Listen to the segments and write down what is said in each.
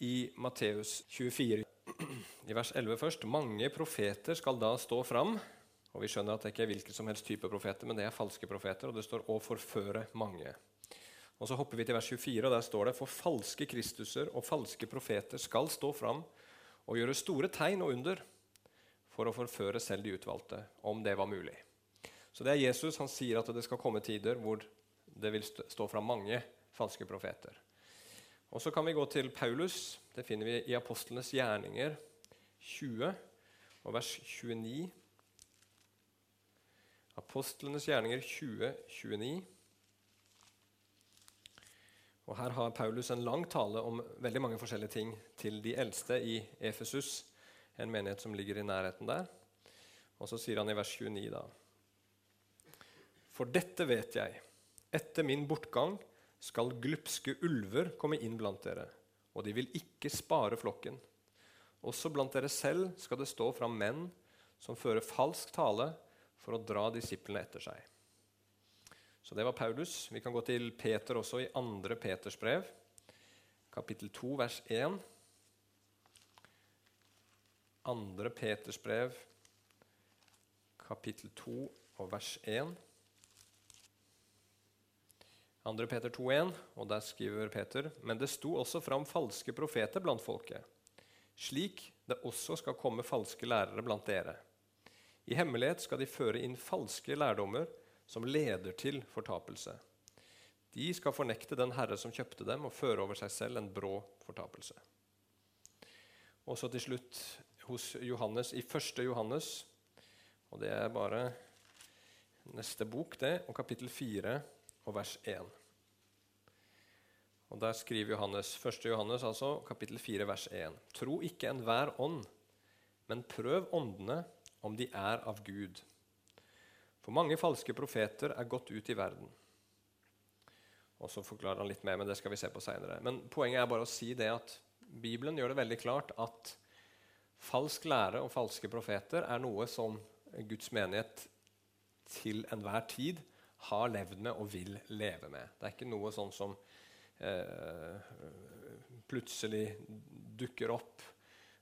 i Matteus 24, i vers 11 først. Mange profeter skal da stå fram. Og Vi skjønner at det ikke er hvilken som helst type profeter, men det er falske profeter. Og det står 'å forføre mange'. Og Så hopper vi til vers 24, og der står det 'For falske kristuser og falske profeter skal stå fram og gjøre store tegn og under' for å forføre selv de utvalgte, om det var mulig. Så det er Jesus. Han sier at det skal komme tider hvor det vil stå fram mange falske profeter. Og Så kan vi gå til Paulus. Det finner vi i Apostlenes gjerninger 20 og vers 29. Apostlenes gjerninger 20, 29. Og Her har Paulus en lang tale om veldig mange forskjellige ting til de eldste i Efesus, en menighet som ligger i nærheten der. Og så sier han i vers 29 da For dette vet jeg, etter min bortgang skal glupske ulver komme inn blant dere, og de vil ikke spare flokken. Også blant dere selv skal det stå fram menn som fører falsk tale for å dra disiplene etter seg. Så det var Paulus. Vi kan gå til Peter også i 2. Peters brev, kapittel 2, vers 1. 2. Peters brev, kapittel 2 og vers 1. 2. Peter 2,1, og der skriver Peter.: Men det sto også fram falske profeter blant folket, slik det også skal komme falske lærere blant dere. I hemmelighet skal de føre inn falske lærdommer som leder til fortapelse. De skal fornekte den Herre som kjøpte dem, og føre over seg selv en brå fortapelse. Og så til slutt hos Johannes i 1. Johannes, og det er bare neste bok, det, og kapittel 4 og vers 1. Og Der skriver Johannes, 1. Johannes, altså, kapittel 4, vers 1.: Tro ikke enhver ånd, men prøv åndene om de er av Gud. For mange falske profeter er gått ut i verden. Og Så forklarer han litt mer, men det skal vi se på seinere. Men poenget er bare å si det at Bibelen gjør det veldig klart at falsk lære og falske profeter er noe som Guds menighet til enhver tid har levd med og vil leve med. Det er ikke noe sånn som eh, plutselig dukker opp,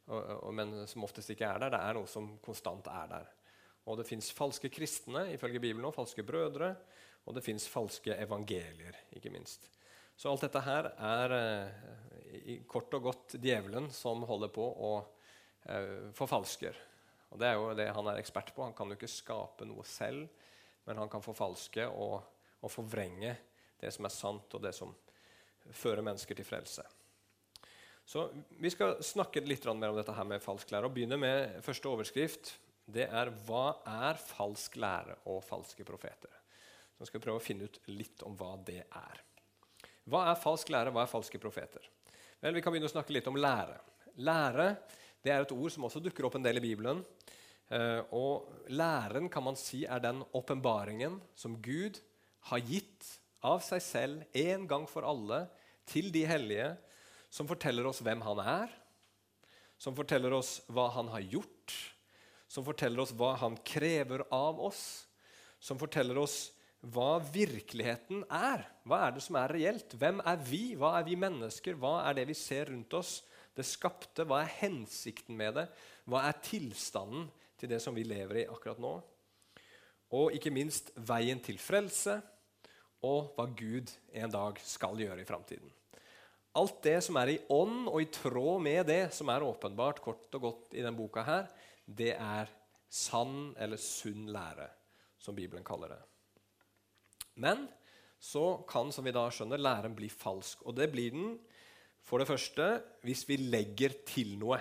og, og, men som oftest ikke er der. Det er noe som konstant er der. Og det fins falske kristne, ifølge Bibelen, og falske brødre. Og det fins falske evangelier, ikke minst. Så alt dette her er eh, kort og godt djevelen som holder på å eh, forfalsker. Og Det er jo det han er ekspert på. Han kan jo ikke skape noe selv men han kan forfalske og, og forvrenge det som er sant, og det som fører mennesker til frelse. Så Vi skal snakke litt mer om dette her med falsk lære og begynne med første overskrift. Det er 'Hva er falsk lære og falske profeter?' Så skal vi prøve å finne ut litt om hva det er. Hva er falsk lære, hva er falske profeter? Vel, Vi kan begynne å snakke litt om lære. Lære det er et ord som også dukker opp en del i Bibelen. Eh, og læren kan man si er den åpenbaringen som Gud har gitt av seg selv en gang for alle til de hellige, som forteller oss hvem han er, som forteller oss hva han har gjort, som forteller oss hva han krever av oss, som forteller oss hva virkeligheten er. Hva er det som er reelt? Hvem er vi? Hva er vi mennesker? Hva er det vi ser rundt oss? Det skapte, hva er hensikten med det? Hva er tilstanden til det som vi lever i akkurat nå. Og ikke minst veien til frelse og hva Gud en dag skal gjøre i framtiden. Alt det som er i ånd og i tråd med det som er åpenbart kort og godt i denne boka, her, det er sann eller sunn lære, som Bibelen kaller det. Men så kan som vi da skjønner, læren bli falsk. Og det blir den for det første hvis vi legger til noe.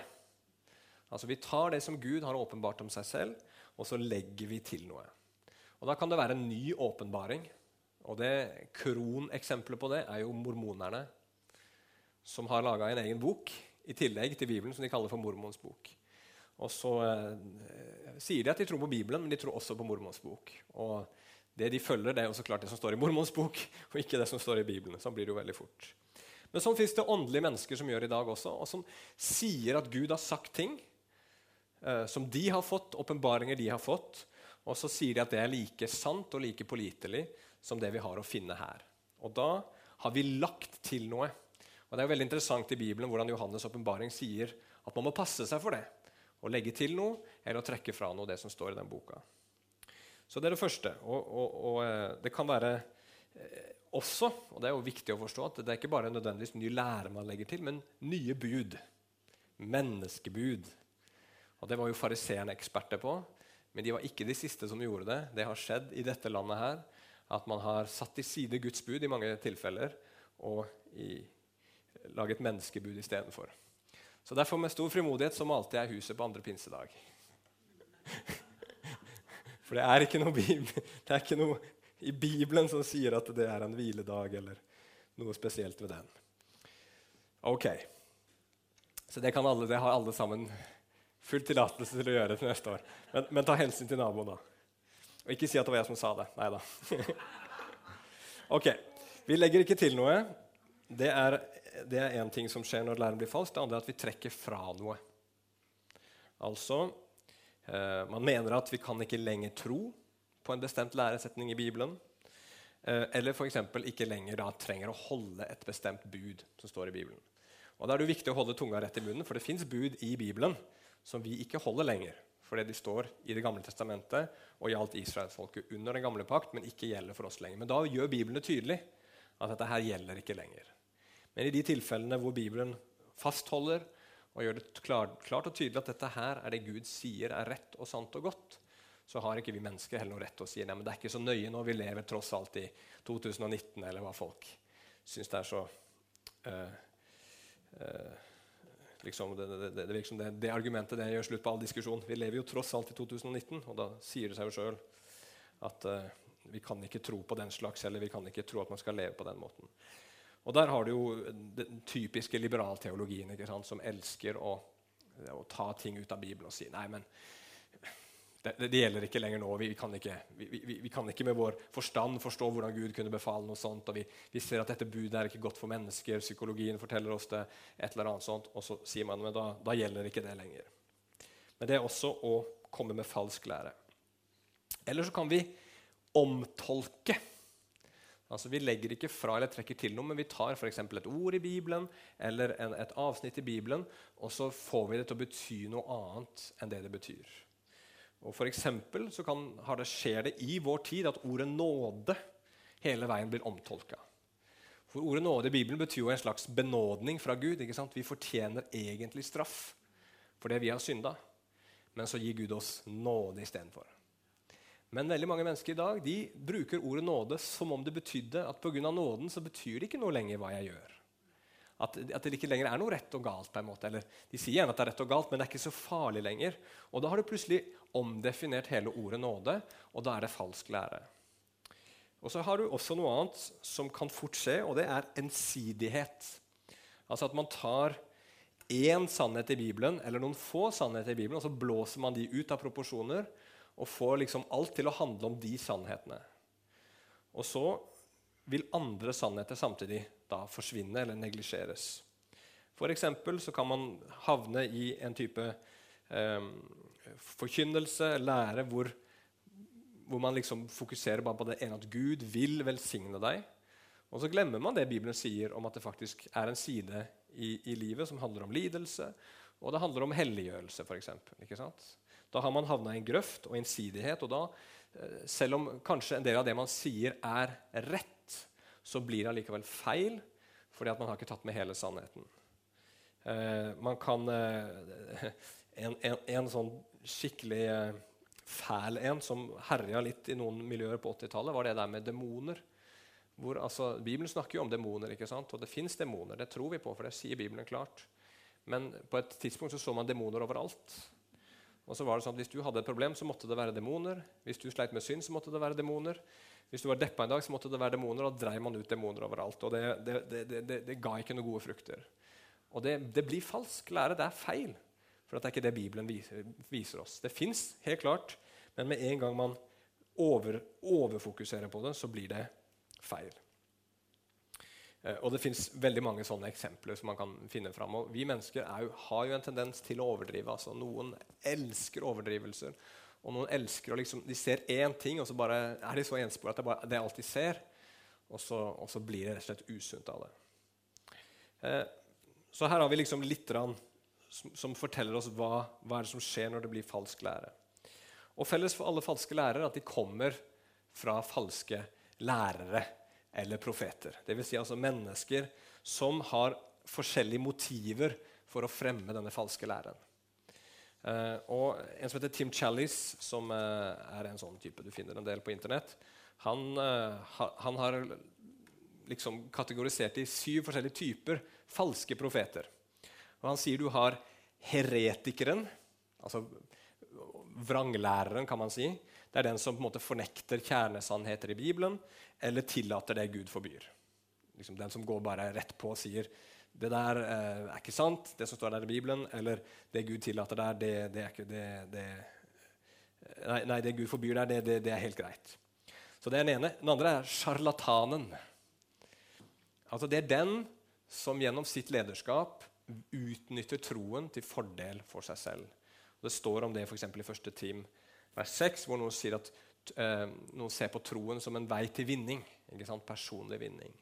Altså Vi tar det som Gud har åpenbart om seg selv, og så legger vi til noe. Og Da kan det være en ny åpenbaring. Og det Kroneksempelet på det er jo mormonerne, som har laga en egen bok i tillegg til Bibelen, som de kaller for Mormons bok. Og så eh, sier de at de tror på Bibelen, men de tror også på Mormons bok. Og det de følger, det er jo så klart det som står i Mormons bok, og ikke det som står i Bibelen. Sånn blir det jo veldig fort. Men sånn fins det åndelige mennesker som gjør i dag også, og som sier at Gud har sagt ting som de har fått, åpenbaringer de har fått. Og så sier de at det er like sant og like pålitelig som det vi har å finne her. Og da har vi lagt til noe. Og Det er jo veldig interessant i Bibelen hvordan Johannes' åpenbaring sier at man må passe seg for det. Å legge til noe eller å trekke fra noe, det som står i den boka. Så det er det første. Og, og, og eh, det kan være eh, også, og det er jo viktig å forstå, at det er ikke bare nødvendigvis ny lære man legger til, men nye bud. Menneskebud. Og Det var jo fariseerne eksperter på, men de var ikke de siste som gjorde det. Det har skjedd i dette landet her at man har satt til side Guds bud i mange tilfeller og i, laget menneskebud istedenfor. Så derfor med stor frimodighet så malte jeg huset på andre pinsedag. For det er ikke noe, det er ikke noe i Bibelen som sier at det er en hviledag eller noe spesielt ved den. Ok. Så det, alle, det har alle sammen full tillatelse til å gjøre det til neste år. Men, men, ta hensyn til naboen, da. Og ikke si at det var jeg som sa det. Nei da. ok. Vi legger ikke til noe. Det er én ting som skjer når læren blir falsk. Det andre er at vi trekker fra noe. Altså eh, Man mener at vi kan ikke lenger tro på en bestemt læresetning i Bibelen. Eh, eller f.eks. ikke lenger da, trenger å holde et bestemt bud som står i Bibelen. Og Da er det viktig å holde tunga rett i munnen, for det fins bud i Bibelen som vi ikke holder lenger. Fordi de står i Det gamle testamentet og gjaldt israelsfolket under den gamle pakt, men ikke gjelder for oss lenger. Men da gjør Bibelen det tydelig at dette her gjelder ikke lenger. Men i de tilfellene hvor Bibelen fastholder og gjør det klart, og tydelig at dette her er det Gud sier er rett og sant og godt, så har ikke vi mennesker heller noe rett til å si nei, men det er ikke så nøye når vi lever tross alt i 2019, eller hva folk syns det er så uh, uh, liksom det, det, det, liksom det, argumentet det gjør slutt på all diskusjon. Vi lever jo tross alt i 2019, og da sier det seg jo sjøl at uh, vi kan ikke tro på den slags, eller vi kan ikke tro at man skal leve på den måten. Og Der har du jo den typiske liberalteologien ikke sant, som elsker å, å, ta ting ut av Bibelen og si nei, men det, det gjelder ikke lenger nå. Vi, vi, kan ikke, vi, vi, kan ikke, med vår forstand forstå hvordan Gud kunne befale noe sånt. og Vi, ser at dette budet er ikke godt for mennesker. Psykologien forteller oss det. et eller annet sånt, Og så sier man men da, da gjelder ikke det lenger. Men det er også å komme med falsk lære. Eller så kan vi omtolke Altså Vi legger ikke fra eller trekker til noe, men vi tar f.eks. et ord i Bibelen eller en, et avsnitt i Bibelen, og så får vi det til å bety noe annet enn det det betyr. Og for eksempel så kan, det, skjer det i vår tid at ordet 'nåde' hele veien blir omtolka. For Ordet 'nåde' i Bibelen betyr jo en slags benådning fra Gud. ikke sant? Vi fortjener egentlig straff for det vi har synda, men så gir Gud oss nåde istedenfor. Men veldig mange mennesker i dag de bruker ordet nåde som om det betydde at pga. nåden så betyr det ikke noe lenger hva jeg gjør. At, at, det ikke lenger er noe rett og galt. på en måte. Eller, de sier gjerne at det er rett og galt, men det er ikke så farlig lenger. Og Da har du plutselig omdefinert hele ordet nåde, og da er det falsk lære. Og Så har du også noe annet som kan fort skje, og det er ensidighet. Altså at man tar én sannhet i Bibelen, eller noen få sannheter i Bibelen, og så blåser man de ut av proporsjoner og får liksom alt til å handle om de sannhetene. Og så vil andre sannheter samtidig da forsvinne eller neglisjeres. F.eks. så kan man havne i en type eh, forkynnelse, lære, hvor, hvor, man liksom fokuserer bare på det ene at Gud vil velsigne deg. Og så glemmer man det Bibelen sier om at det faktisk er en side i, i livet som handler om lidelse, og det handler om helliggjørelse, f.eks. Da har man havna i en grøft og ensidighet. Og da, eh, selv om kanskje en del av det man sier, er rett, så blir det allikevel feil, fordi at man har ikke tatt med hele sannheten. Eh, man kan eh, en, en, en, sånn skikkelig eh, fæl en som herja litt i noen miljøer på 80-tallet, var det der med demoner. Hvor, altså, Bibelen snakker jo om demoner, ikke sant? og det fins demoner. Det tror vi på, for det sier Bibelen klart. Men på et tidspunkt så, så man demoner overalt. Og så var det sånn at Hvis du hadde et problem, så måtte det være demoner. Hvis du sleit med synd, så måtte det være demoner. Hvis du var deppa en dag, så måtte det være demoner. Da dreiv man ut demoner overalt. Og det, det, det, det, ga ikke noen gode frukter. Og det, blir falsk lære. Det er feil. For det er ikke det Bibelen viser, viser oss. Det fins helt klart, men med en gang man over, overfokuserer på det, så blir det feil. Eh, og Det fins veldig mange sånne eksempler som man kan finne fram. Og vi mennesker jo, har jo en tendens til å overdrive. Altså, noen elsker overdrivelser. Og noen elsker å liksom, De ser én ting, og så bare er de så ensporet at det, bare, det er alt de ser. Og så, og så, blir det rett og slett usunt av det. Eh, så her har vi liksom litt rann, som, som, forteller oss hva, hva er som skjer når det blir falsk lære. Og Felles for alle falske lærere er at de kommer fra falske lærere eller profeter. Dvs. Si altså mennesker som har forskjellige motiver for å fremme denne falske læren. Uh, og En som heter Tim Challis, som uh, er en sånn type du finner en del på Internett, han, uh, ha, han har liksom kategorisert i syv forskjellige typer falske profeter. Og Han sier du har heretikeren, altså vranglæreren, kan man si. Det er den som på en måte fornekter kjernesannheter i Bibelen eller tillater det Gud forbyr. Liksom den som går bare rett på og sier det der eh, er ikke sant, det som står der i Bibelen, eller det Gud tillater der, det, det er ikke det, det nei, nei, det Gud forbyr der, det, det, er helt greit. Så det er den ene. Den andre er sjarlatanen. Altså det er den som gjennom sitt lederskap utnytter troen til fordel for seg selv. Det står om det for i første Tim vers 6, hvor noen sier at eh, noen ser på troen som en vei til vinning. Personlig vinning.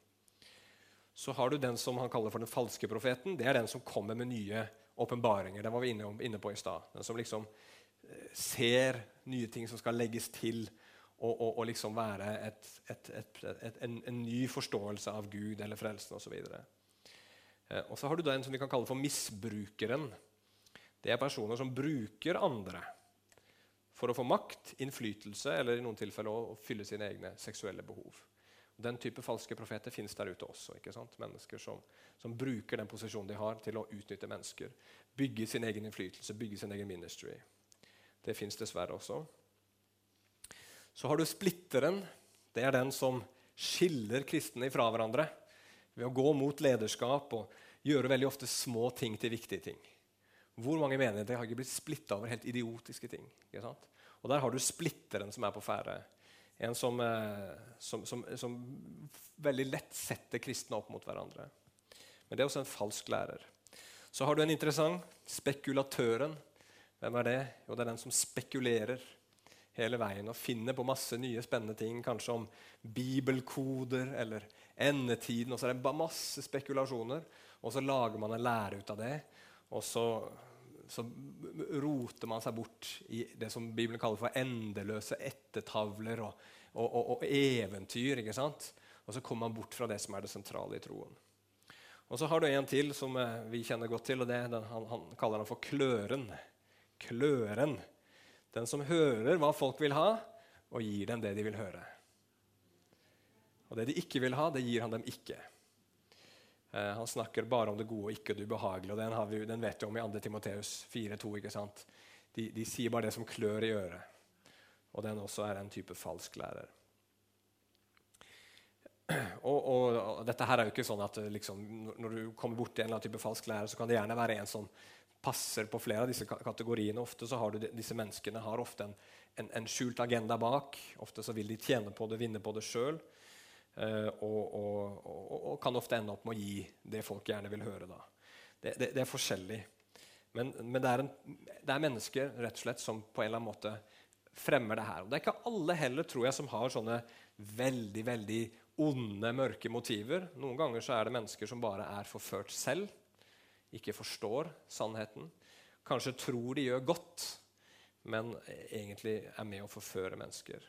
Så har du den som han kaller for den falske profeten. Det er den som kommer med nye åpenbaringer. Den var vi inne, inne på i stad. Den som liksom eh, ser nye ting som skal legges til, og, og, og liksom være et, et, et, en, en, ny forståelse av Gud eller frelsen osv. Eh, og så har du den som vi kan kalle for misbrukeren. Det er personer som bruker andre for å få makt, innflytelse eller i noen tilfeller å, fylle sine egne seksuelle behov. Den type falske profeter finnes der ute også. ikke sant? Mennesker som, som, bruker den posisjonen de har, til å utnytte mennesker. Bygge sin egen innflytelse, bygge sin egen ministry. Det fins dessverre også. Så har du splitteren. Det er den som skiller kristne fra hverandre ved å gå mot lederskap og gjøre veldig ofte små ting til viktige ting. Hvor mange menigheter har ikke blitt splitta over helt idiotiske ting? Og Der har du splitteren som er på ferde. En som, eh, som, som, som, veldig lett setter kristne opp mot hverandre. Men det er også en falsk lærer. Så har du en interessant spekulatøren. Hvem er det? Jo, det er den som spekulerer hele veien og finner på masse nye spennende ting. Kanskje om bibelkoder eller endetiden. Og så er det masse spekulasjoner. Og så lager man en lære ut av det. Og så, så, roter man seg bort i det som Bibelen kaller for endeløse ettertavler og, og, og, og eventyr. ikke sant? Og så kommer man bort fra det som er det sentrale i troen. Og så har du en til som eh, vi kjenner godt til, og det, den, han, han, kaller han for kløren. Kløren. Den som hører hva folk vil ha, og gir dem det de vil høre. Og det de ikke vil ha, det gir han dem ikke. Eh, han snakker bare om det gode og ikke det ubehagelige. og Den, vi, den vet vi om i 2. Timoteus 4,2. De, de sier bare det som klør i øret. Og den også er en type falsk lærer. Og, og, og, dette her er jo ikke sånn at liksom, Når du kommer borti en eller annen type falsk lærer, så kan det gjerne være en som passer på flere av disse kategoriene. Ofte så har du Disse menneskene har ofte en, en, en skjult agenda bak. Ofte så vil de tjene på det, vinne på det sjøl. Eh, og, og, og, kan ofte ende opp med å gi det folk gjerne vil høre. da. Det, det, det er forskjellig. Men, men det, er en, det, er mennesker rett og slett som på en eller annen måte fremmer det her. Og Det er ikke alle heller tror jeg, som har sånne veldig veldig onde, mørke motiver. Noen ganger så er det mennesker som bare er forført selv, ikke forstår sannheten. Kanskje tror de gjør godt, men egentlig er med å forføre mennesker.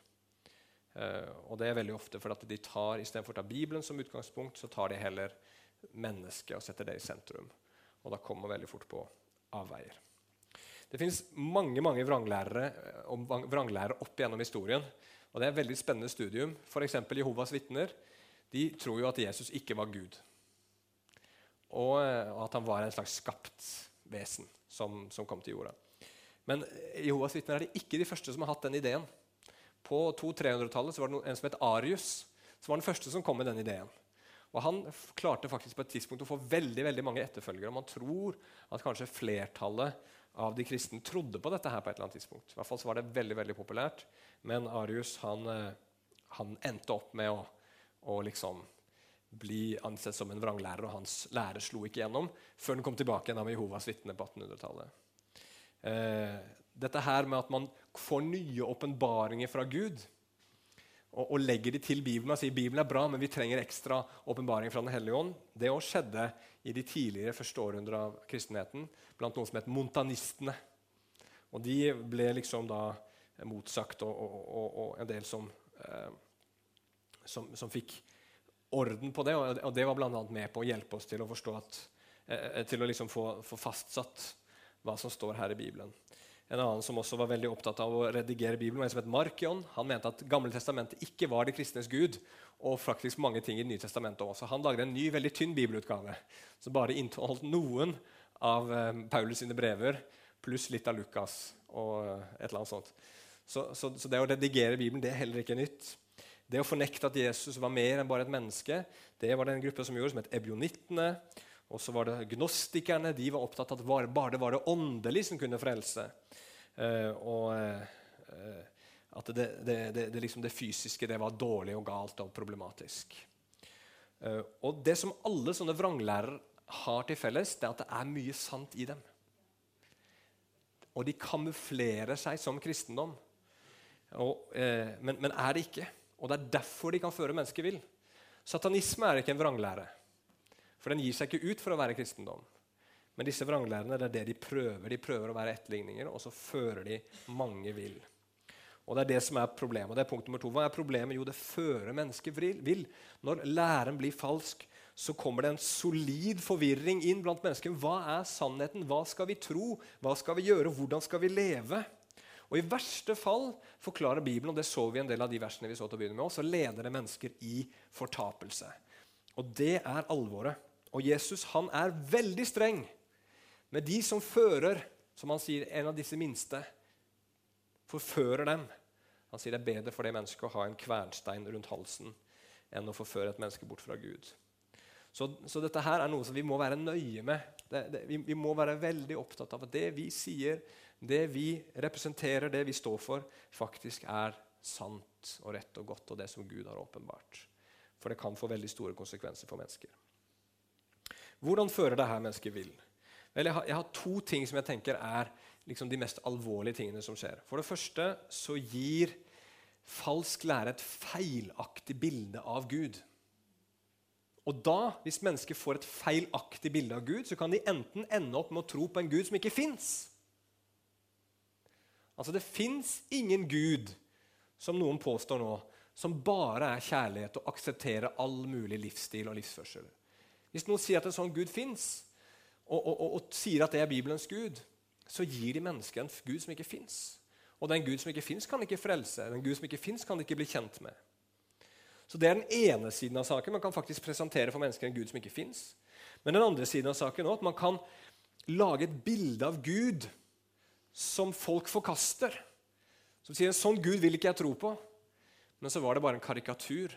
Uh, og det er veldig ofte for at de tar, Istedenfor å ta Bibelen som utgangspunkt, så tar de heller mennesket og setter det i sentrum. Og da kommer man veldig fort på avveier. Det fins mange mange vranglærere, eh, vranglærere opp gjennom historien. og Det er et veldig spennende studium. F.eks. Jehovas vitner de tror jo at Jesus ikke var Gud. Og, eh, og at han var en slags skapt vesen som, som kom til jorda. Men Jehovas vitner er de ikke de første som har hatt den ideen. På 200-300-tallet var det en som het Arius, som var den første som kom med den ideen. Og Han klarte faktisk på et tidspunkt å få veldig veldig mange etterfølgere. og Man tror at kanskje flertallet av de kristne trodde på dette her på et eller annet tidspunkt. I hvert fall så var det veldig veldig populært. Men Arius han, eh, han endte opp med å, å liksom bli ansett som en vranglærer, og hans lære slo ikke gjennom før den kom tilbake igjen med Jehovas vitner på 1800-tallet. Eh, dette her med at man får nye åpenbaringer fra Gud. og, og, legger de til Bibelen og sier Bibelen er bra, men vi trenger ekstra åpenbaring fra Den hellige ånd. Det òg skjedde i de tidligere første århundrer av kristenheten blant noen som het montanistene. Og de ble liksom da motsagt, og, og, og en del som, eh, som, som, fikk orden på det. Og, det var bl.a. med på å hjelpe oss til å forstå at, eh, til å liksom få, få fastsatt hva som står her i Bibelen. En annen som også var veldig opptatt av å redigere Bibelen, var en som het Markion, han mente at Gamle testamentet ikke var det kristnes gud, og faktisk mange ting i Det nye testamentet også. Han lagde en ny, veldig tynn bibelutgave som bare inneholdt noen av um, Paulus sine brever, pluss litt av Lukas og uh, et eller annet sånt. Så, så, så, det å redigere Bibelen det er heller ikke nytt. Det å fornekte at Jesus var mer enn bare et menneske, det var det en gruppe som gjorde, som het ebionittene. Og så var det gnostikerne. De var opptatt av at bare det var det åndelige som kunne frelse. Uh, og uh, at det, det, det, liksom det, fysiske det var dårlig og galt og problematisk. Uh, og Det som alle sånne vranglærere har til felles, det er at det er mye sant i dem. Og de kamuflerer seg som kristendom. Og, men, men, er det ikke. Og det er derfor de kan føre mennesker vill. Satanisme er ikke en vranglære. For den gir seg ikke ut for å være kristendom. Men disse vranglærerne det er det de prøver. De prøver å være etterligninger, og så fører de mange vill. Og Det er det som er problemet. Og det er punkt nummer to. Hva er problemet? Jo, det fører mennesket vill. Når læren blir falsk, så kommer det en solid forvirring inn blant mennesker. Hva er sannheten? Hva skal vi tro? Hva skal vi gjøre? Hvordan skal vi leve? Og I verste fall forklarer Bibelen, og det så vi en del av de versene vi så til å begynne med, så leder det mennesker i fortapelse. Og det er alvoret. Og Jesus han er veldig streng med de som fører, som han sier, en av disse minste, forfører dem. Han sier det er bedre for det mennesket å ha en kvernstein rundt halsen enn å forføre et menneske bort fra Gud. Så, så dette her er noe som vi må være nøye med. Det, det, vi, vi, må være veldig opptatt av at det vi sier, det vi representerer, det vi står for, faktisk er sant og rett og godt, og det som Gud har åpenbart. For det kan få veldig store konsekvenser for mennesker. Hvordan fører det her mennesket vill? Vel, jeg har, jeg har, to ting som jeg tenker er liksom de mest alvorlige tingene som skjer. For det første så gir falsk lære et feilaktig bilde av Gud. Og da, Hvis mennesker får et feilaktig bilde av Gud, så kan de enten ende opp med å tro på en Gud som ikke fins. Altså, det fins ingen Gud, som noen påstår nå, som bare er kjærlighet og aksepterer all mulig livsstil og livsførsel. Hvis noen sier at en sånn Gud fins, og, og, og, og, sier at det er Bibelens Gud, så gir de mennesket en Gud som ikke fins. Og den Gud som ikke fins, kan ikke frelse. Den Gud som ikke fins, kan de ikke bli kjent med. Så Det er den ene siden av saken. Man kan faktisk presentere for mennesker en Gud som ikke fins. Men den andre siden av saken er at man kan lage et bilde av Gud som folk forkaster. Som sier en sånn Gud vil ikke jeg tro på. Men så var det bare en karikatur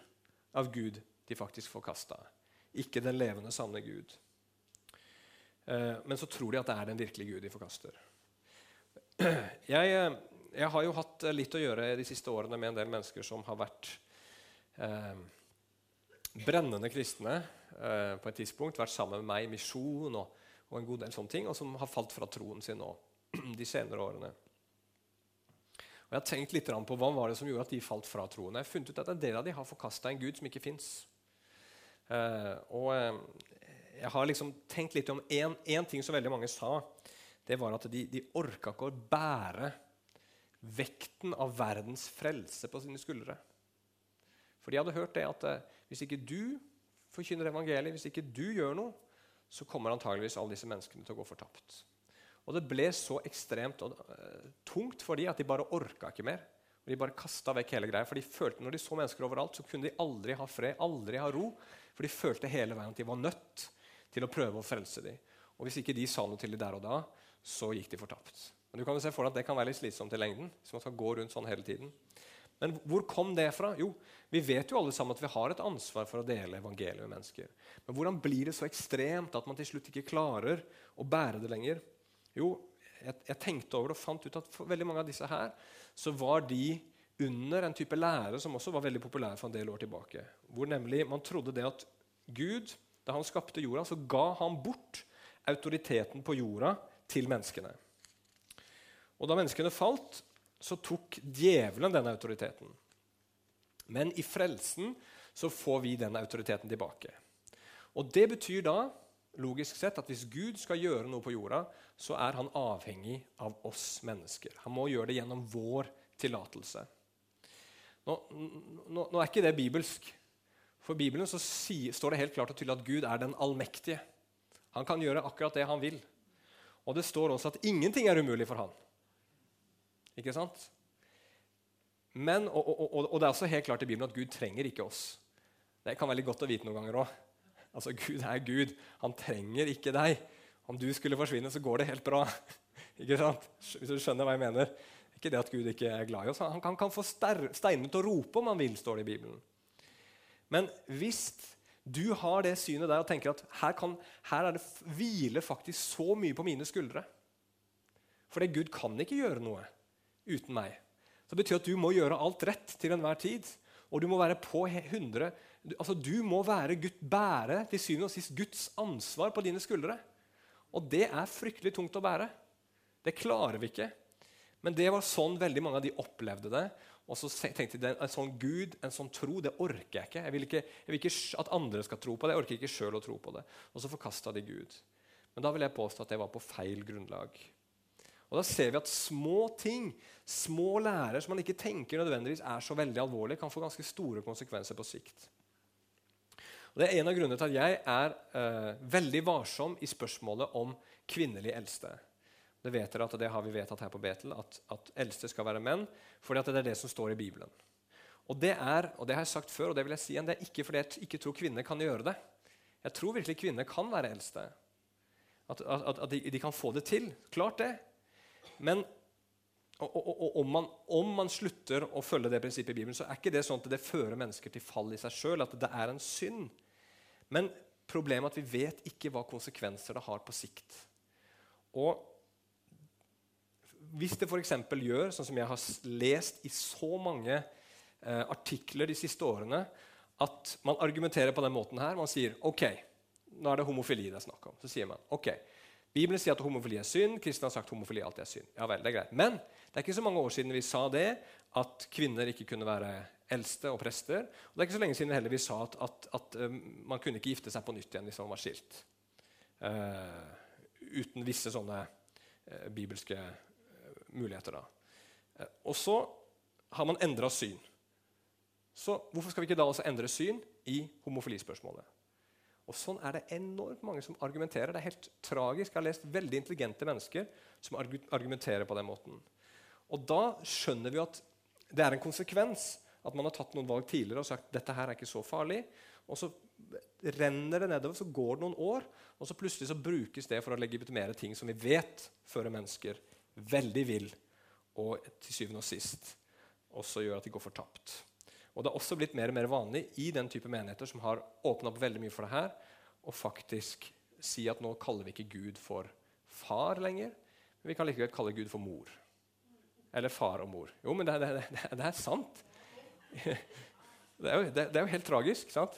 av Gud de faktisk forkasta ikke den levende, sanne Gud. Eh, men så tror de at det er den virkelige Gud de forkaster. Jeg, eh, jeg, har jo hatt litt å gjøre de siste årene med en del mennesker som har vært eh, brennende kristne eh, på et tidspunkt, vært sammen med meg i misjon og, og, en god del sånne ting, og som har falt fra troen sin nå de senere årene. Og Jeg har tenkt litt på hva var det som gjorde at de falt fra troen. Jeg har funnet ut at En del av de har forkasta en Gud som ikke fins. Uh, og uh, jeg har liksom tenkt litt om én ting som veldig mange sa. Det var at de, de orka ikke å bære vekten av verdens frelse på sine skuldre. For de hadde hørt det at uh, hvis ikke du forkynner evangeliet, hvis ikke du gjør noe, så kommer antageligvis alle disse menneskene til å gå fortapt. Og det ble så ekstremt og, tungt for dem at de bare orka ikke mer. Og De bare kasta vekk hele greia, for de følte når de så mennesker overalt, så kunne de aldri ha fred, aldri ha ro. For de følte hele veien at de var nødt til å prøve å frelse dem. Og hvis ikke de sa noe til dem der og da, så gikk de fortapt. Men du kan jo se for deg at Det kan være litt slitsomt i lengden. hvis man skal gå rundt sånn hele tiden. Men hvor kom det fra? Jo, Vi vet jo alle sammen at vi har et ansvar for å dele evangeliet med mennesker. Men hvordan blir det så ekstremt at man til slutt ikke klarer å bære det lenger? Jo, jeg, jeg tenkte over det og fant ut at for veldig mange av disse her så var de under en type lære som også var veldig populær for en del år tilbake. Hvor nemlig man trodde det at Gud, da han skapte jorda, så ga han bort autoriteten på jorda til menneskene. Og da menneskene falt, så tok djevelen den autoriteten. Men i frelsen så får vi den autoriteten tilbake. Og Det betyr da logisk sett at hvis Gud skal gjøre noe på jorda, så er han avhengig av oss mennesker. Han må gjøre det gjennom vår tillatelse. Nå, nå, nå, er ikke det bibelsk. For Bibelen så si, står det helt klart og tydelig at Gud er den allmektige. Han kan gjøre akkurat det han vil. Og det står også at ingenting er umulig for han. Ikke sant? Men, og, og, og, og det er også helt klart i Bibelen at Gud trenger ikke oss. Det kan være litt godt å vite noen ganger òg. Altså, Gud er Gud. Han trenger ikke deg. Om du skulle forsvinne, så går det helt bra. ikke sant? Hvis du skjønner hva jeg mener. Ikke det at Gud ikke er glad i oss. Han kan, kan få steinene til å rope om han vil, står det i Bibelen. Men hvis du har det synet der og tenker at her, kan, her er det hviler faktisk så mye på mine skuldre Fordi Gud kan ikke gjøre noe uten meg. Så det betyr at du må gjøre alt rett til enhver tid. Og du må være på 100 altså Du må være Gud, bære til syvende og sist Guds ansvar på dine skuldre. Og det er fryktelig tungt å bære. Det klarer vi ikke. Men det var sånn veldig mange av de opplevde det. Og så tenkte de en sånn Gud, en sånn tro, det orker jeg ikke. Jeg vil ikke, jeg vil ikke at andre skal tro på det. Jeg orker ikke sjøl å tro på det. Og så forkasta de Gud. Men da vil jeg påstå at det var på feil grunnlag. Og Da ser vi at små ting, små lærer som man ikke tenker nødvendigvis er så veldig alvorlige, kan få ganske store konsekvenser på sikt. Og Det er en av grunnene til at jeg er uh, veldig varsom i spørsmålet om kvinnelig eldste. Det vet dere at det har vi vedtatt her på Betel, at, at eldste skal være menn. fordi det er det som står i Bibelen. Og det er og det har jeg sagt før, og det vil jeg si igjen, det er ikke fordi jeg ikke tror kvinner kan gjøre det. Jeg tror virkelig kvinner kan være eldste. At, at, at de, de, kan få det til. Klart det. Men og, og, og, om, man, om, man, slutter å følge det prinsippet i Bibelen, så er ikke det sånn at det fører mennesker til fall i seg sjøl, at det er en synd. Men problemet er at vi vet ikke hva konsekvenser det har på sikt. Og hvis det f.eks. gjør, sånn som jeg har lest i så mange eh, artikler de siste årene, at man argumenterer på den måten her Man sier OK, nå er det homofili det er snakk om. Så sier man OK, Bibelen sier at homofili er synd. Kristne har sagt homofili alltid er synd. Ja vel, det er greit. Men det er ikke så mange år siden vi sa det, at kvinner ikke kunne være eldste og prester. Og det er ikke så lenge siden heller vi sa at, at, at um, man kunne ikke gifte seg på nytt igjen hvis man var skilt. Uh, uten visse sånne uh, bibelske muligheter. da. og så har man endra syn. Så hvorfor skal vi ikke da også endre syn i homofilispørsmålet? Og Sånn er det enormt mange som argumenterer. Det er helt tragisk. Jeg har lest veldig intelligente mennesker som argumenterer på den måten. Og Da skjønner vi at det er en konsekvens at man har tatt noen valg tidligere og sagt dette her er ikke så farlig. Og så renner det nedover, så går det noen år, og så plutselig så brukes det for å legitimere ting som vi vet fører mennesker veldig vill, og til syvende og sist også gjør at de går fortapt. Og Det har også blitt mer og mer vanlig i den type menigheter som har åpna opp veldig mye for det her, og faktisk si at nå kaller vi ikke Gud for far lenger, men vi kan likevel kalle Gud for mor. Eller far og mor. Jo, men det, det, det, det er sant. Det er, jo, det er, jo, helt tragisk, sant?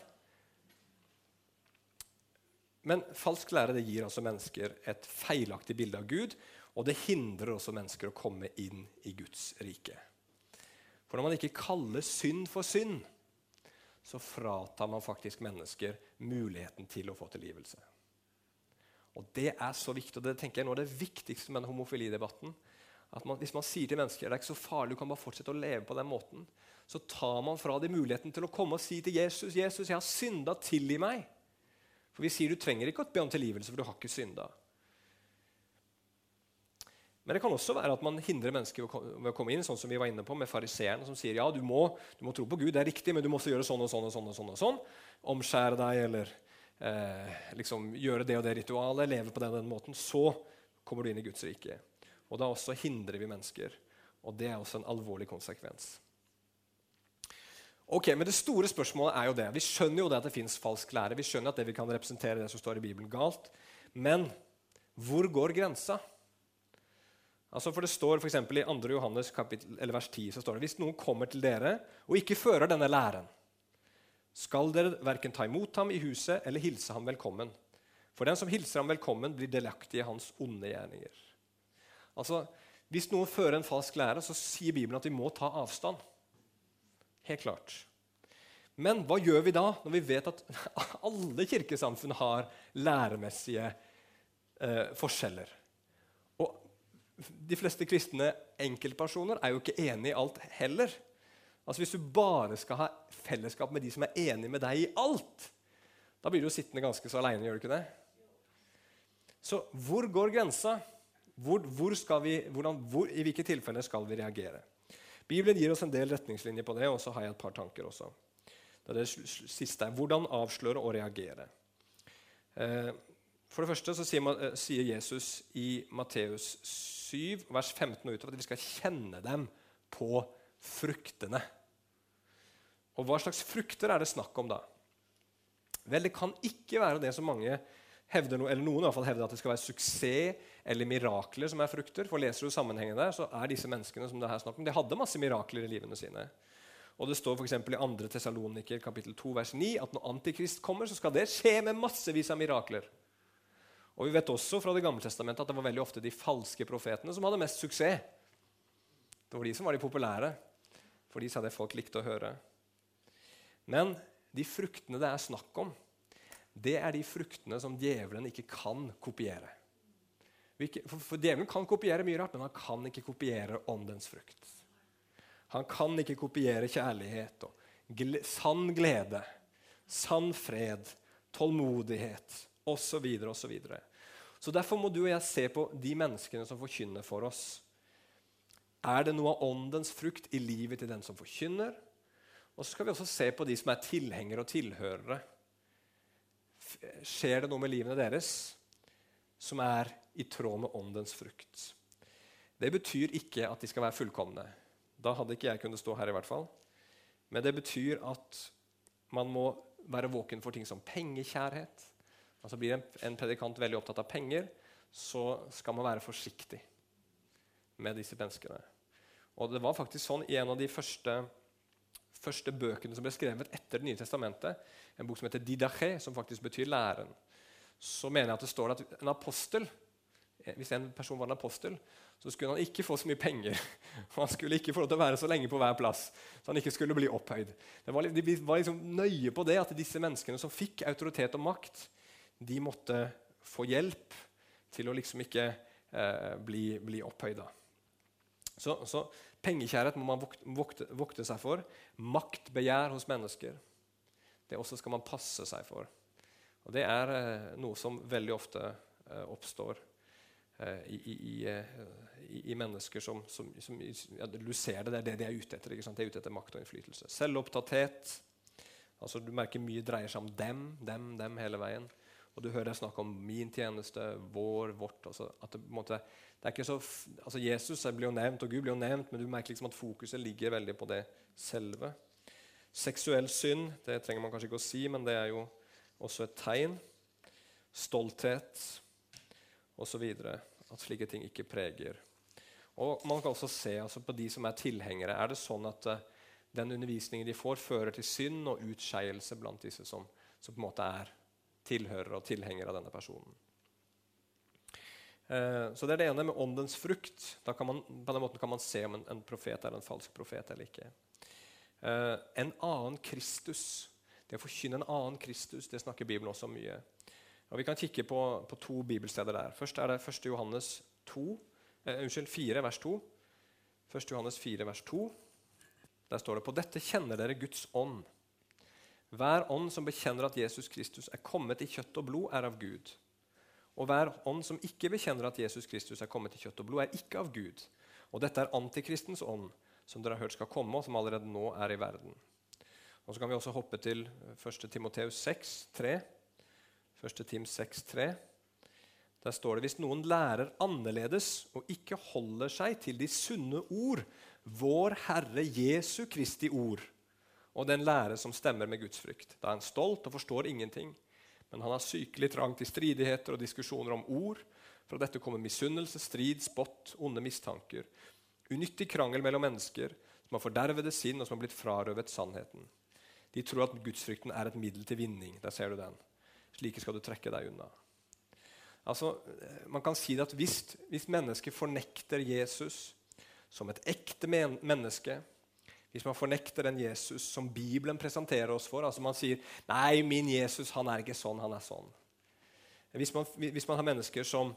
Men falsk lære det gir altså mennesker et feilaktig bilde av Gud, og det hindrer også mennesker å komme inn i Guds rike. For når man ikke kaller synd for synd, så fratar man faktisk mennesker muligheten til å få tilgivelse. Og Det er så viktig, og det tenker jeg nå er det viktigste med den homofilidebatten. At man, Hvis man sier til mennesker det er ikke så farlig, du kan bare fortsette å leve på den måten, så tar man fra dem muligheten til å komme og si til Jesus Jesus, jeg har synda, tilgi meg. For vi sier du trenger ikke å be om tilgivelse, for du har ikke synda. Men det kan også være at man hindrer mennesker ved å komme inn, sånn som vi var inne på med fariseeren, som sier ja, du må, du må, tro på Gud, det er riktig, men du må også gjøre sånn og sånn og sånn. og sånn, og sånn. Omskjære deg eller eh, liksom gjøre det og det ritualet, leve på den og den måten. Så kommer du inn i Guds rike. Og da også hindrer vi mennesker. Og det er også en alvorlig konsekvens. Ok, Men det store spørsmålet er jo det. Vi skjønner jo det at det fins falsk lære. Vi skjønner at det vi kan representere det som står i Bibelen, galt. Men hvor går grensa? Altså for Det står for i 2. Johannes kapittel, vers 10 så står det, hvis noen kommer til dere og ikke fører denne læren, skal dere verken ta imot ham i huset eller hilse ham velkommen. For den som hilser ham velkommen, blir delaktig i hans onde gjerninger. Altså, Hvis noen fører en falsk lære, så sier Bibelen at vi må ta avstand. Helt klart. Men hva gjør vi da, når vi vet at alle kirkesamfunn har læremessige eh, forskjeller? De fleste kristne enkeltpersoner er jo ikke enig i alt heller. Altså Hvis du bare skal ha fellesskap med de som er enig med deg i alt, da blir du jo sittende ganske så aleine, gjør du ikke det? Så hvor går grensa? Hvor, hvor vi, hvordan, hvor, I hvilke tilfeller skal vi reagere? Bibelen gir oss en del retningslinjer på det, og så har jeg et par tanker også. Det er det siste. Hvordan avsløre og reagere. Eh, for det første så sier, eh, Jesus i Matteus 7, vers 15 og utover at vi skal kjenne dem på fruktene. Og hva slags frukter er det snakk om da? Vel, det kan ikke være det som mange hevder, eller noen i hvert fall hevder at det skal være suksess eller mirakler som er frukter. For leser du sammenhengen der, så er disse menneskene som det her snakk om, de hadde masse mirakler i livene sine. Og Det står f.eks. i 2. Tessaloniker kapittel 2 vers 9 at når Antikrist kommer, så skal det skje med massevis av mirakler. Og Vi vet også fra Det gamle testamentet at det var veldig ofte de falske profetene som hadde mest suksess. Det var de som var de populære, for de sa det folk likte å høre. Men de fruktene det er snakk om, det er de fruktene som djevelen ikke kan kopiere. For, Djevelen kan kopiere mye rart, men han kan ikke kopiere åndens frukt. Han kan ikke kopiere kjærlighet og gle, sann glede, sann fred, tålmodighet osv. Og så, derfor må du og jeg se på de menneskene som forkynner for oss. Er det noe av åndens frukt i livet til den som forkynner? Og så skal vi også se på de som er tilhengere og tilhørere. Skjer det noe med livene deres som er i tråd med åndens frukt? Det betyr ikke at de skal være fullkomne. Da hadde ikke jeg kunnet stå her. i hvert fall. Men det betyr at man må være våken for ting som pengekjærhet. Altså Blir en, predikant veldig opptatt av penger, så skal man være forsiktig med disse menneskene. Og det var faktisk sånn I en av de første første bøkene som ble skrevet etter Det nye testamentet, en bok som heter Didache, som faktisk betyr læren, så mener jeg at det står at en apostel eh, hvis en person var en apostel, så skulle han ikke få så mye penger. Han skulle ikke få lov til å være så lenge på hver plass, så han ikke skulle bli opphøyd. Var, de var liksom nøye på det at disse menneskene som fikk autoritet og makt, de måtte få hjelp til å liksom ikke eh, bli, bli opphøyda. Så, så Pengekjærhet må man vokte, vokte, seg for. Maktbegjær hos mennesker. Det også skal man passe seg for. Og Det er eh, noe som veldig ofte eh, oppstår eh, i, i, i, i, mennesker som, som, som ja, Du ser det, det er det de er ute etter. De er ute etter makt og innflytelse. Selvopptatthet. Altså, du merker mye dreier seg om dem, dem, dem hele veien. Og du hører jeg snakke om min tjeneste, vår, vårt. Altså, at det, måte, det er ikke så, altså Jesus blir jo nevnt, og Gud blir jo nevnt, men du merker liksom at fokuset ligger veldig på det selve. Seksuell synd det trenger man kanskje ikke å si, men det er jo også et tegn. Stolthet osv. At slike ting ikke preger. Og Man kan også se altså, på de som er tilhengere. Er det sånn at uh, den undervisningen de får, fører til synd og utskeielse blant disse som, som på en måte er tilhørere og tilhenger av denne personen? Eh, så Det er det ene med åndens frukt. Man, på den måten kan man se om en, en profet er en falsk profet eller ikke. Eh, en annen Kristus. Det å forkynne en annen Kristus det snakker Bibelen også mye. Og Vi kan kikke på, på to bibelsteder der. Først er det 1. Johannes 2, eh, unnskyld, 4, vers 2. 1. Johannes 4, vers 2. Der står det på dette kjenner dere Guds ånd. Hver ånd som bekjenner at Jesus Kristus er kommet i kjøtt og blod, er av Gud. Og hver ånd som ikke bekjenner at Jesus Kristus er kommet i kjøtt og blod, er ikke av Gud. Og dette er antikristens ånd, som dere har hørt skal komme, og som allerede nå er i verden. Og Så kan vi også hoppe til 1. Timoteus 6, 3. 1. Tim 6, 3. Der står det hvis noen lærer annerledes og ikke holder seg til de sunne ord, vår Herre Jesu Kristi ord, og den lære som stemmer med Guds frykt. Da er han stolt og forstår ingenting men han har sykelig trang til stridigheter og diskusjoner om ord. Fra dette kommer misunnelse, strid, spott, onde mistanker. Unyttig krangel mellom mennesker som har fordervede sinn og som har blitt frarøvet sannheten. De tror at gudsfrykten er et middel til vinning. Der ser du den. Slike skal du trekke deg unna. Altså, man kan si at Hvis, hvis mennesket fornekter Jesus som et ekte menneske, hvis man fornekter den Jesus som Bibelen presenterer oss for altså Man sier 'Nei, min Jesus han er ikke sånn, han er sånn'. Hvis man, hvis man har mennesker som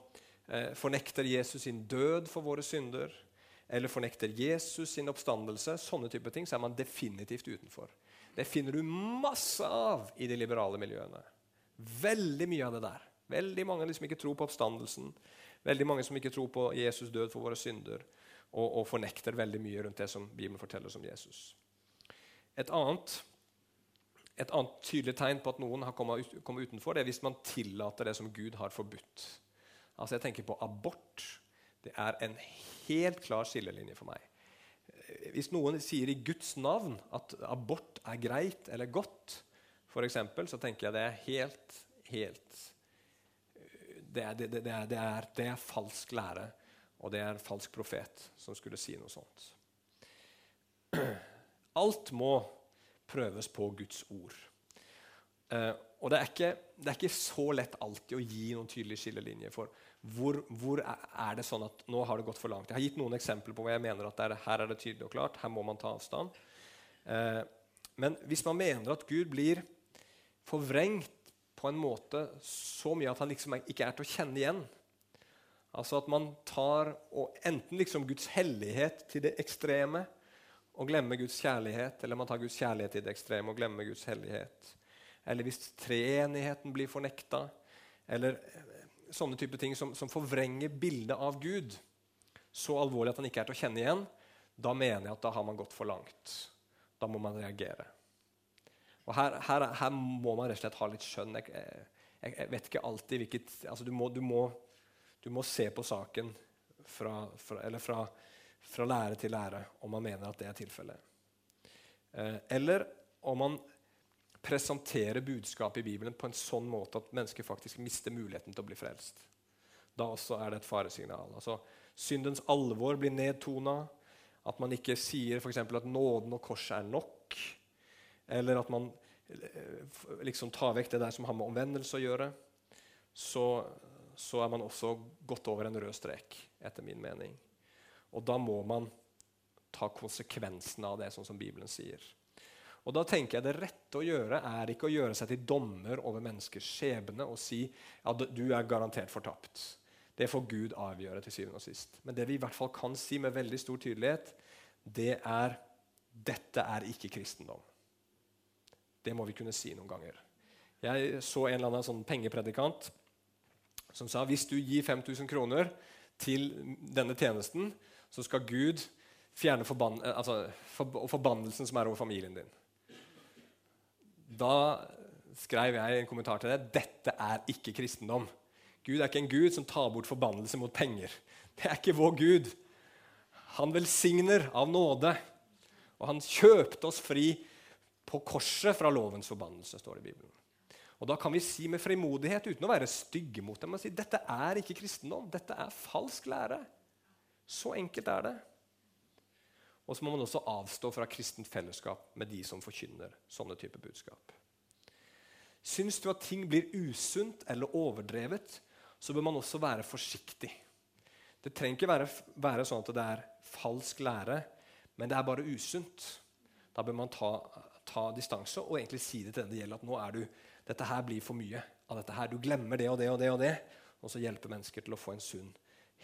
eh, fornekter Jesus sin død for våre synder, eller fornekter Jesus sin oppstandelse, sånne type ting, så er man definitivt utenfor. Det finner du masse av i de liberale miljøene. Veldig mye av det der. Veldig mange som ikke tror på oppstandelsen. Veldig mange som ikke tror på Jesus død for våre synder. Og, og fornekter veldig mye rundt det som Bibelen forteller oss om Jesus. Et annet, et annet tydelig tegn på at noen har kommet, utenfor, det er hvis man tillater det som Gud har forbudt. Altså Jeg tenker på abort. Det er en helt klar skillelinje for meg. Hvis noen sier i Guds navn at abort er greit eller godt, for eksempel, så tenker jeg det er helt, helt det er, det, det, er, det er, falsk lære, og det er en falsk profet som skulle si noe sånt. Alt må prøves på Guds ord. Uh, og det er, ikke, det er, ikke, så lett alltid å gi noen tydelige skillelinjer for hvor, hvor, er det sånn at nå har det gått for langt. Jeg har gitt noen eksempler på hvor jeg mener at er, her er det tydelig og klart. Her må man ta avstand. Uh, men hvis man mener at Gud blir forvrengt på en måte så mye at han liksom ikke er til å kjenne igjen. Altså at man tar enten liksom Guds hellighet til det ekstreme og glemmer Guds kjærlighet, eller man tar Guds kjærlighet til det ekstreme og glemmer Guds hellighet. Eller hvis treenigheten blir fornekta, eller eh, sånne type ting som, som forvrenger bildet av Gud så alvorlig at han ikke er til å kjenne igjen, da mener jeg at da har man gått for langt. Da må man reagere. Og her, her, her, må man rett og slett ha litt skjønn. Jeg, jeg, jeg vet ikke alltid hvilket altså du, må, du, må, du, må, se på saken fra, fra, eller fra, fra, lære til lære om man mener at det er tilfellet. Eh, eller om man presenterer budskapet i Bibelen på en sånn måte at mennesker faktisk mister muligheten til å bli frelst. Da også er det et faresignal. Altså, syndens alvor blir nedtona. At man ikke sier for at nåden og korset er nok. Eller at man eh, liksom tar vekk det der som har med omvendelse å gjøre. Så, så er man også gått over en rød strek, etter min mening. Og da må man ta konsekvensen av det, sånn som Bibelen sier. Og da tenker jeg Det rette å gjøre er ikke å gjøre seg til dommer over menneskers skjebne og si at du er garantert fortapt. Det får Gud avgjøre til syvende og sist. Men det vi i hvert fall kan si med veldig stor tydelighet, det er dette er ikke kristendom. Det må vi kunne si noen ganger. Jeg så en eller annen sånn pengepredikant som sa hvis du gir 5000 kroner til denne tjenesten, så skal Gud fjerne forbann altså, for forbannelsen som er over familien din. Da skrev jeg en kommentar til det. Dette er ikke kristendom. Gud er ikke en gud som tar bort forbannelse mot penger. Det er ikke vår Gud. Han velsigner av nåde. Og han kjøpte oss fri på korset fra lovens forbannelse, står det i Bibelen. Og Da kan vi si med frimodighet, uten å være stygge mot dem, og si dette er ikke kristendom. Dette er falsk lære. Så enkelt er det. Og så må man også avstå fra kristent fellesskap med de som forkynner sånne typer budskap. Syns du at ting blir usunt eller overdrevet, så bør man også være forsiktig. Det trenger ikke være, være sånn at det er falsk lære, men det er bare usunt. Da bør man ta ta distanse og egentlig si det til den det gjelder, at nå er du, dette her blir for mye av dette her. Du glemmer det og det og det, og det, og så hjelpe mennesker til å få en sunn,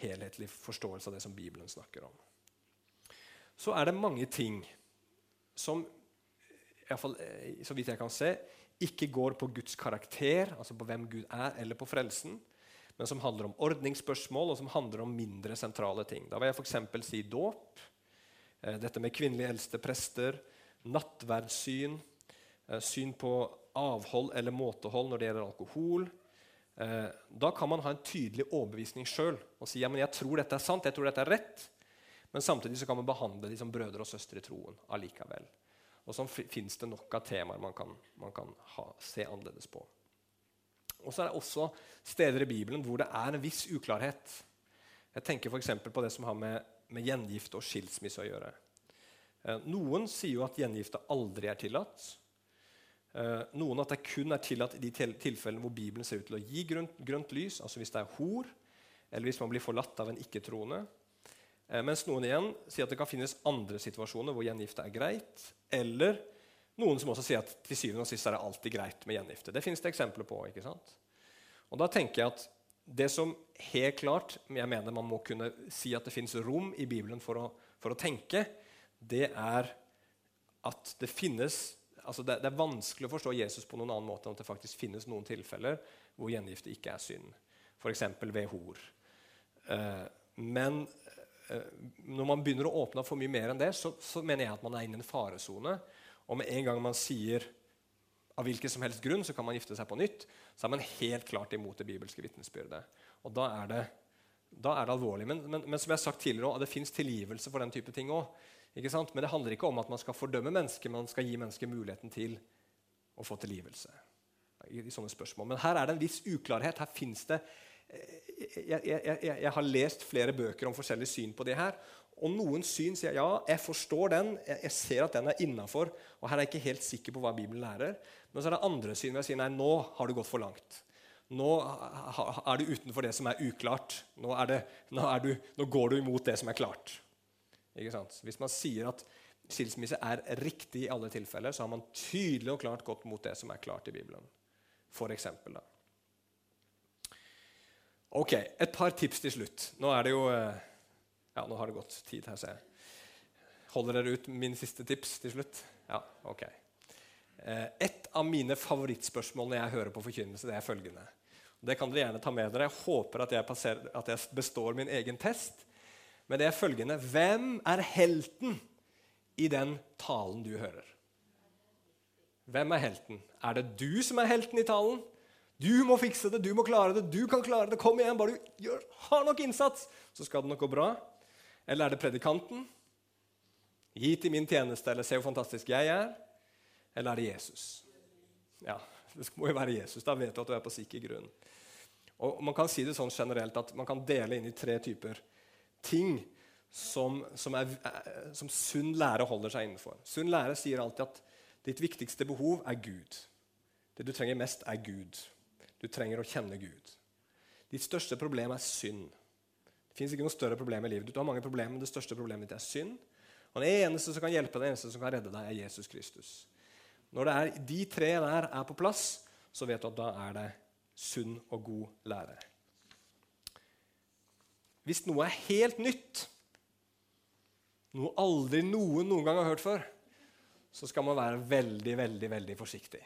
helhetlig forståelse av det som Bibelen snakker om. Så er det mange ting som, i hvert fall, eh, så vidt jeg kan se, ikke går på Guds karakter, altså på hvem Gud er, eller på frelsen, men som handler om ordningsspørsmål og som handler om mindre sentrale ting. Da vil jeg f.eks. si dåp. Eh, dette med kvinnelige eldste prester, nattverdssyn, eh, syn på avhold eller måtehold når det gjelder alkohol. Eh, da kan man ha en tydelig overbevisning sjøl og si ja, men jeg tror dette er sant, jeg tror dette er rett. Men samtidig så kan man behandle de som brødre og søstre i troen allikevel. Og sånn fins det nok av temaer man kan, man kan ha, se annerledes på. Og så er det også steder i Bibelen hvor det er en viss uklarhet. Jeg tenker f.eks. på det som har med, med gjengifte og skilsmisse å gjøre. Eh, noen sier jo at gjengifte aldri er tillatt. Eh, noen at det kun er tillatt i de tilfellene hvor Bibelen ser ut til å gi grønt, lys, altså hvis det er hor, eller hvis man blir forlatt av en ikke-troende. Eh, mens noen igjen sier at det kan finnes andre situasjoner hvor gjengifte er greit. Eller noen som også sier at til syvende og sist er det alltid greit med gjengifte. Det finnes det eksempler på. ikke sant? Og da tenker jeg at det som helt klart jeg mener man må kunne si at det finnes rom i Bibelen for å, for å tenke, det er at det finnes altså det, det, er vanskelig å forstå Jesus på noen annen måte enn at det faktisk finnes noen tilfeller hvor gjengifte ikke er synd. F.eks. ved hor. Eh, men eh, når man begynner å åpne for mye mer enn det, så, så mener jeg at man er inne i en faresone. Og med en gang man sier av hvilken som helst grunn så kan man gifte seg på nytt, så er man helt klart imot det bibelske vitnesbyrdet. Og da er det, da er det alvorlig. Men, men, men, som jeg har sagt tidligere, det fins tilgivelse for den type ting òg. Men det handler ikke om at man skal fordømme mennesker, man skal gi mennesker muligheten til å få tilgivelse. I, i sånne spørsmål. Men her er det en viss uklarhet. Her finnes det jeg, jeg, jeg, jeg, har lest flere bøker om forskjellig syn på det her. Og noen syn sier ja, jeg forstår den, jeg, ser at den er innafor. Og her er jeg ikke helt sikker på hva Bibelen lærer. Men så er det andre syn hvor jeg sier nei, nå har du gått for langt. Nå er du utenfor det som er uklart. Nå, er det, nå, er du, nå går du imot det som er klart. Hvis man sier at skilsmisse er riktig i alle tilfeller, så har man tydelig og klart gått mot det som er klart i Bibelen. For eksempel, da. Ok, et par tips til slutt. Nå er det jo eh, Ja, nå har det gått tid her, ser jeg. Holder dere ut min siste tips til slutt? Ja, ok. Eh, et av mine favorittspørsmål når jeg hører på forkynnelse, det er følgende. Det kan dere gjerne ta med dere. Jeg håper at jeg, passerer, at jeg består min egen test. Men det er følgende Hvem er helten i den talen du hører? Hvem er helten? Er det du som er helten i talen? Du må fikse det, du må klare det, du kan klare det. Kom igjen, bare du gjør, har nok innsats, så skal det nok gå bra. Eller er det predikanten? Gi til min tjeneste, eller se hvor fantastisk jeg er. Eller er det Jesus? Ja, det må jo være Jesus. Da vet du at du er på sikker grunn. Og Man kan si det sånn generelt at man kan dele inn i tre typer ting som, som, er, som sunn lære holder seg innenfor. Sunn lære sier alltid at ditt viktigste behov er Gud. Det du trenger mest, er Gud. Du trenger å kjenne Gud. Ditt største problem er synd. Det fins ikke noe større problem i livet. Du har mange problemer, men det største problemet ditt er synd. Og Den eneste som kan hjelpe deg, den eneste som kan redde deg, er Jesus Kristus. Når er, de tre der er på plass, så vet du at da er det sunn og god lære. Hvis noe er helt nytt, noe aldri noen noen gang har hørt før, så skal man være veldig, veldig, veldig forsiktig.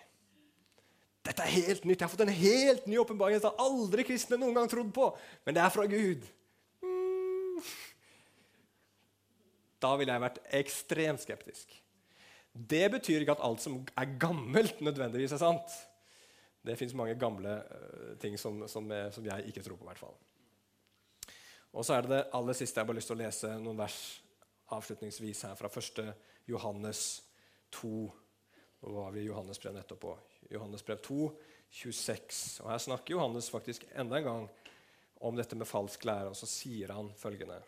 Dette er helt nytt. Jeg har fått en helt ny åpenbaring. som aldri kristne noen gang trodd på. Men det er fra Gud. Mm. Da ville jeg vært ekstremt skeptisk. Det betyr ikke at alt som er gammelt, nødvendigvis er sant. Det fins mange gamle uh, ting som, som, uh, som, jeg ikke tror på. hvert fall. Og så er det det aller siste jeg har lyst til å lese noen vers avslutningsvis her fra 1. Johannes 2. Nå var vi i Johannes brev nettopp Johannes brev 2, 26. Og Her snakker Johannes faktisk enda en gang om dette med falsk lære, og så sier han følgende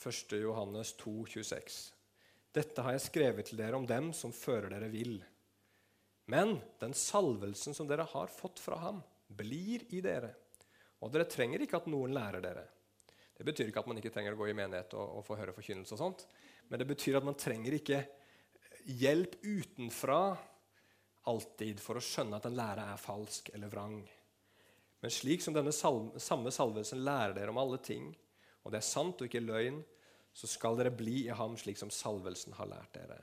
Første Johannes 2, 26. Dette har jeg skrevet til dere om dem som fører dere vill. Men den salvelsen som dere har fått fra ham, blir i dere. Og dere trenger ikke at noen lærer dere. Det betyr ikke at man ikke trenger å gå i menighet og, og få høre forkynnelse. og sånt, Men det betyr at man trenger ikke hjelp utenfra alltid for å skjønne at en lære er falsk eller vrang. Men slik som denne salve, samme salvelsen lærer dere om alle ting, og det er sant og ikke løgn, så skal dere bli i ham slik som salvelsen har lært dere.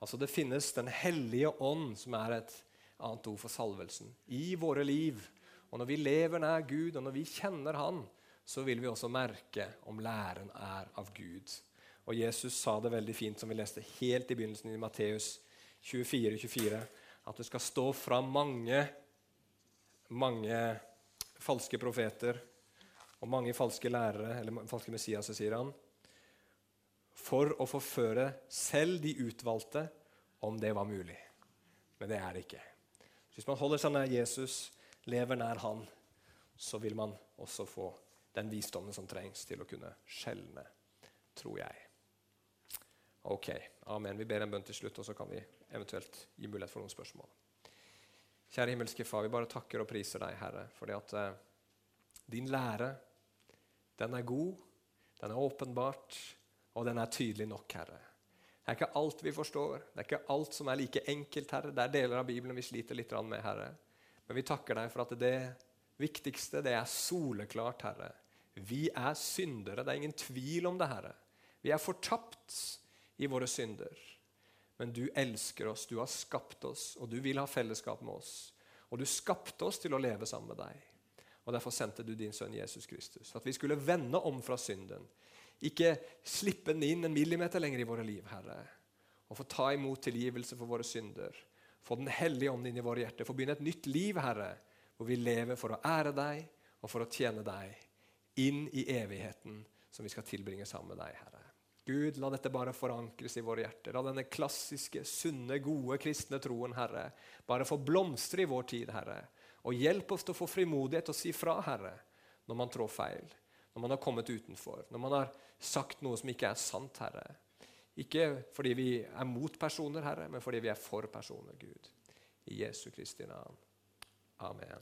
Altså Det finnes Den hellige ånd, som er et annet ord for salvelsen, i våre liv. Og når vi lever nær Gud, og når vi kjenner Han, så vil vi også merke om læren er av Gud. Og Jesus sa det veldig fint, som vi leste helt i begynnelsen i Matteus 24, 24, at det skal stå fram mange, mange falske profeter og mange falske lærere, eller falske Messias, sier han, for å forføre selv de utvalgte, om det var mulig. Men det er det ikke. Hvis man holder seg nær Jesus, lever nær Han, så vil man også få den visdommen som trengs til å kunne skjelne, tror jeg. Ok. Amen. Vi ber en bønn til slutt, og så kan vi eventuelt gi mulighet for noen spørsmål. Kjære himmelske Far, vi bare takker og priser deg, Herre, fordi at eh, din lære, den er god, den er åpenbart, og den er tydelig nok, Herre. Det er ikke alt vi forstår, det er ikke alt som er like enkelt, Herre. Det er deler av Bibelen vi sliter litt med, Herre. Men vi takker deg for at det viktigste, det er soleklart, Herre. Vi er syndere. Det er ingen tvil om det, Herre. Vi er fortapt i våre synder. Men du elsker oss, du har skapt oss, og du vil ha fellesskap med oss. Og du skapte oss til å leve sammen med deg. Og Derfor sendte du din sønn Jesus Kristus. At vi skulle vende om fra synden. Ikke slippe den inn en millimeter lenger i våre liv, Herre. Og få ta imot tilgivelse for våre synder. Få Den hellige ånd inn i våre hjerter. Få begynne et nytt liv, Herre, hvor vi lever for å ære deg og for å tjene deg inn i evigheten som vi skal tilbringe sammen med deg, Herre. Gud, la dette bare forankres i våre hjerter. La denne klassiske, sunne, gode kristne troen, Herre, bare få blomstre i vår tid, Herre. Og hjelp oss til å få frimodighet til å si fra, Herre, når man trår feil. Når man har kommet utenfor. Når man har sagt noe som ikke er sant, Herre. Ikke fordi vi er mot personer, Herre, men fordi vi er for personer, Gud. I Jesu Kristi navn. Amen.